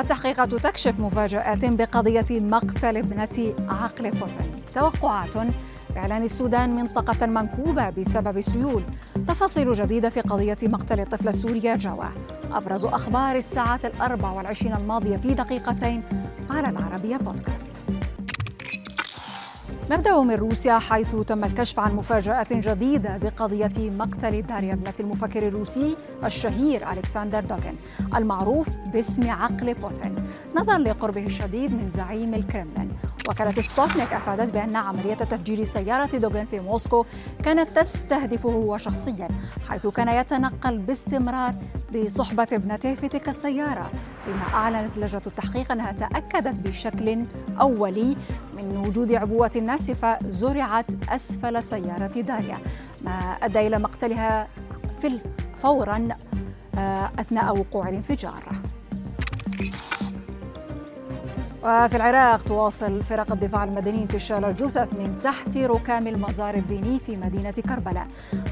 التحقيقات تكشف مفاجآت بقضية مقتل ابنة عقل بوتين توقعات إعلان السودان منطقة منكوبة بسبب سيول. تفاصيل جديدة في قضية مقتل الطفل السوري جوا أبرز أخبار الساعات الأربع والعشرين الماضية في دقيقتين على العربية بودكاست. نبدأ من روسيا حيث تم الكشف عن مفاجآت جديدة بقضية مقتل داريا ابنة المفكر الروسي الشهير ألكسندر دوغن المعروف باسم عقل بوتين نظرا لقربه الشديد من زعيم الكرملين. وكالة سبوتنيك أفادت بأن عملية تفجير سيارة دوغن في موسكو كانت تستهدفه هو شخصيا حيث كان يتنقل باستمرار بصحبة ابنته في تلك السيارة فيما أعلنت لجنة التحقيق أنها تأكدت بشكل أولي من وجود عبوة ناسفة زرعت أسفل سيارة داريا. ما أدى إلى مقتلها في فورا آه، أثناء وقوع الانفجار. وفي العراق تواصل فرق الدفاع المدني انتشال الجثث من تحت ركام المزار الديني في مدينة كربلاء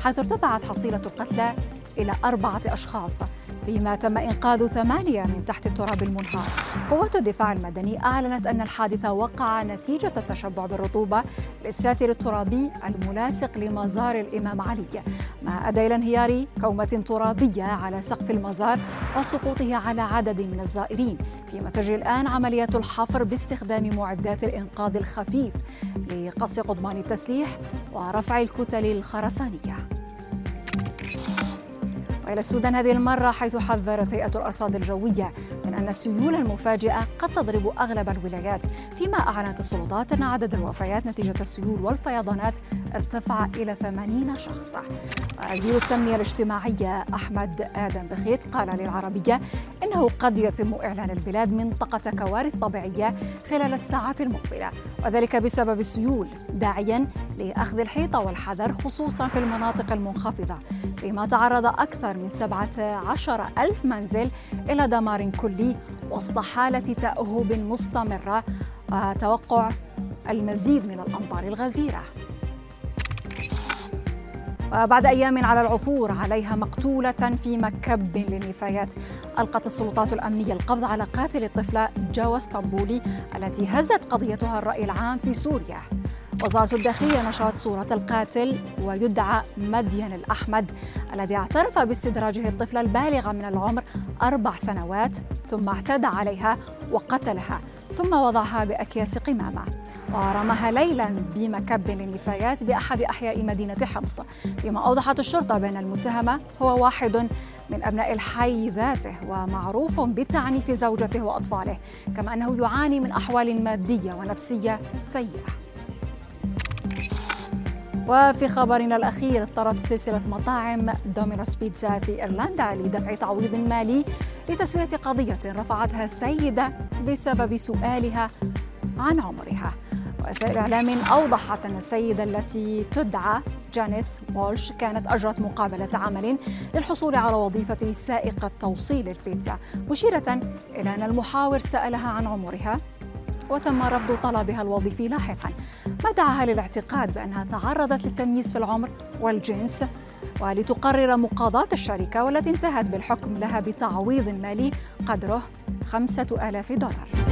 حيث ارتفعت حصيلة القتلى إلى أربعة أشخاص فيما تم إنقاذ ثمانية من تحت التراب المنهار. قوات الدفاع المدني أعلنت أن الحادث وقع نتيجة التشبع بالرطوبة للساتر الترابي الملاصق لمزار الإمام علي. ما أدى إلى انهيار كومة ترابية على سقف المزار وسقوطه على عدد من الزائرين. فيما تجري الآن عمليات الحفر باستخدام معدات الإنقاذ الخفيف لقص قضبان التسليح ورفع الكتل الخرسانية. وإلى السودان هذه المرة حيث حذرت هيئة الأرصاد الجوية من أن السيول المفاجئة قد تضرب أغلب الولايات فيما أعلنت السلطات أن عدد الوفيات نتيجة السيول والفيضانات ارتفع إلى 80 شخصا. وزير التنمية الاجتماعية أحمد آدم بخيت قال للعربية إنه قد يتم إعلان البلاد منطقة كوارث طبيعية خلال الساعات المقبلة وذلك بسبب السيول داعيا لأخذ الحيطة والحذر خصوصا في المناطق المنخفضة فيما تعرض أكثر من 17 ألف منزل إلى دمار كلي وسط حالة تأهب مستمرة وتوقع المزيد من الأمطار الغزيرة. وبعد أيام على العثور عليها مقتولة في مكب للنفايات. ألقت السلطات الأمنية القبض على قاتل الطفلة جوا إسطنبولي التي هزت قضيتها الرأي العام في سوريا. وزارة الداخلية نشرت صورة القاتل ويدعى مدين الأحمد الذي اعترف باستدراجه الطفلة البالغة من العمر أربع سنوات ثم اعتدى عليها وقتلها ثم وضعها بأكياس قمامة. ورماها ليلا بمكب للنفايات بأحد أحياء مدينة حمص فيما أوضحت الشرطة بأن المتهم هو واحد من أبناء الحي ذاته ومعروف بتعنيف زوجته وأطفاله كما أنه يعاني من أحوال مادية ونفسية سيئة. وفي خبرنا الأخير اضطرت سلسلة مطاعم دومينوس بيتزا في إيرلندا لدفع تعويض مالي لتسوية قضية رفعتها السيدة بسبب سؤالها عن عمرها. وسائل إعلام أوضحت أن السيدة التي تدعى جانيس وولش كانت أجرت مقابلة عمل للحصول على وظيفة سائقة توصيل البيتزا مشيرة إلى أن المحاور سألها عن عمرها. وتم رفض طلبها الوظيفي لاحقا. ما دعاها للاعتقاد بأنها تعرضت للتمييز في العمر والجنس ولتقرر مقاضاة الشركة والتي انتهت بالحكم لها بتعويض مالي قدره خمسة آلاف دولار.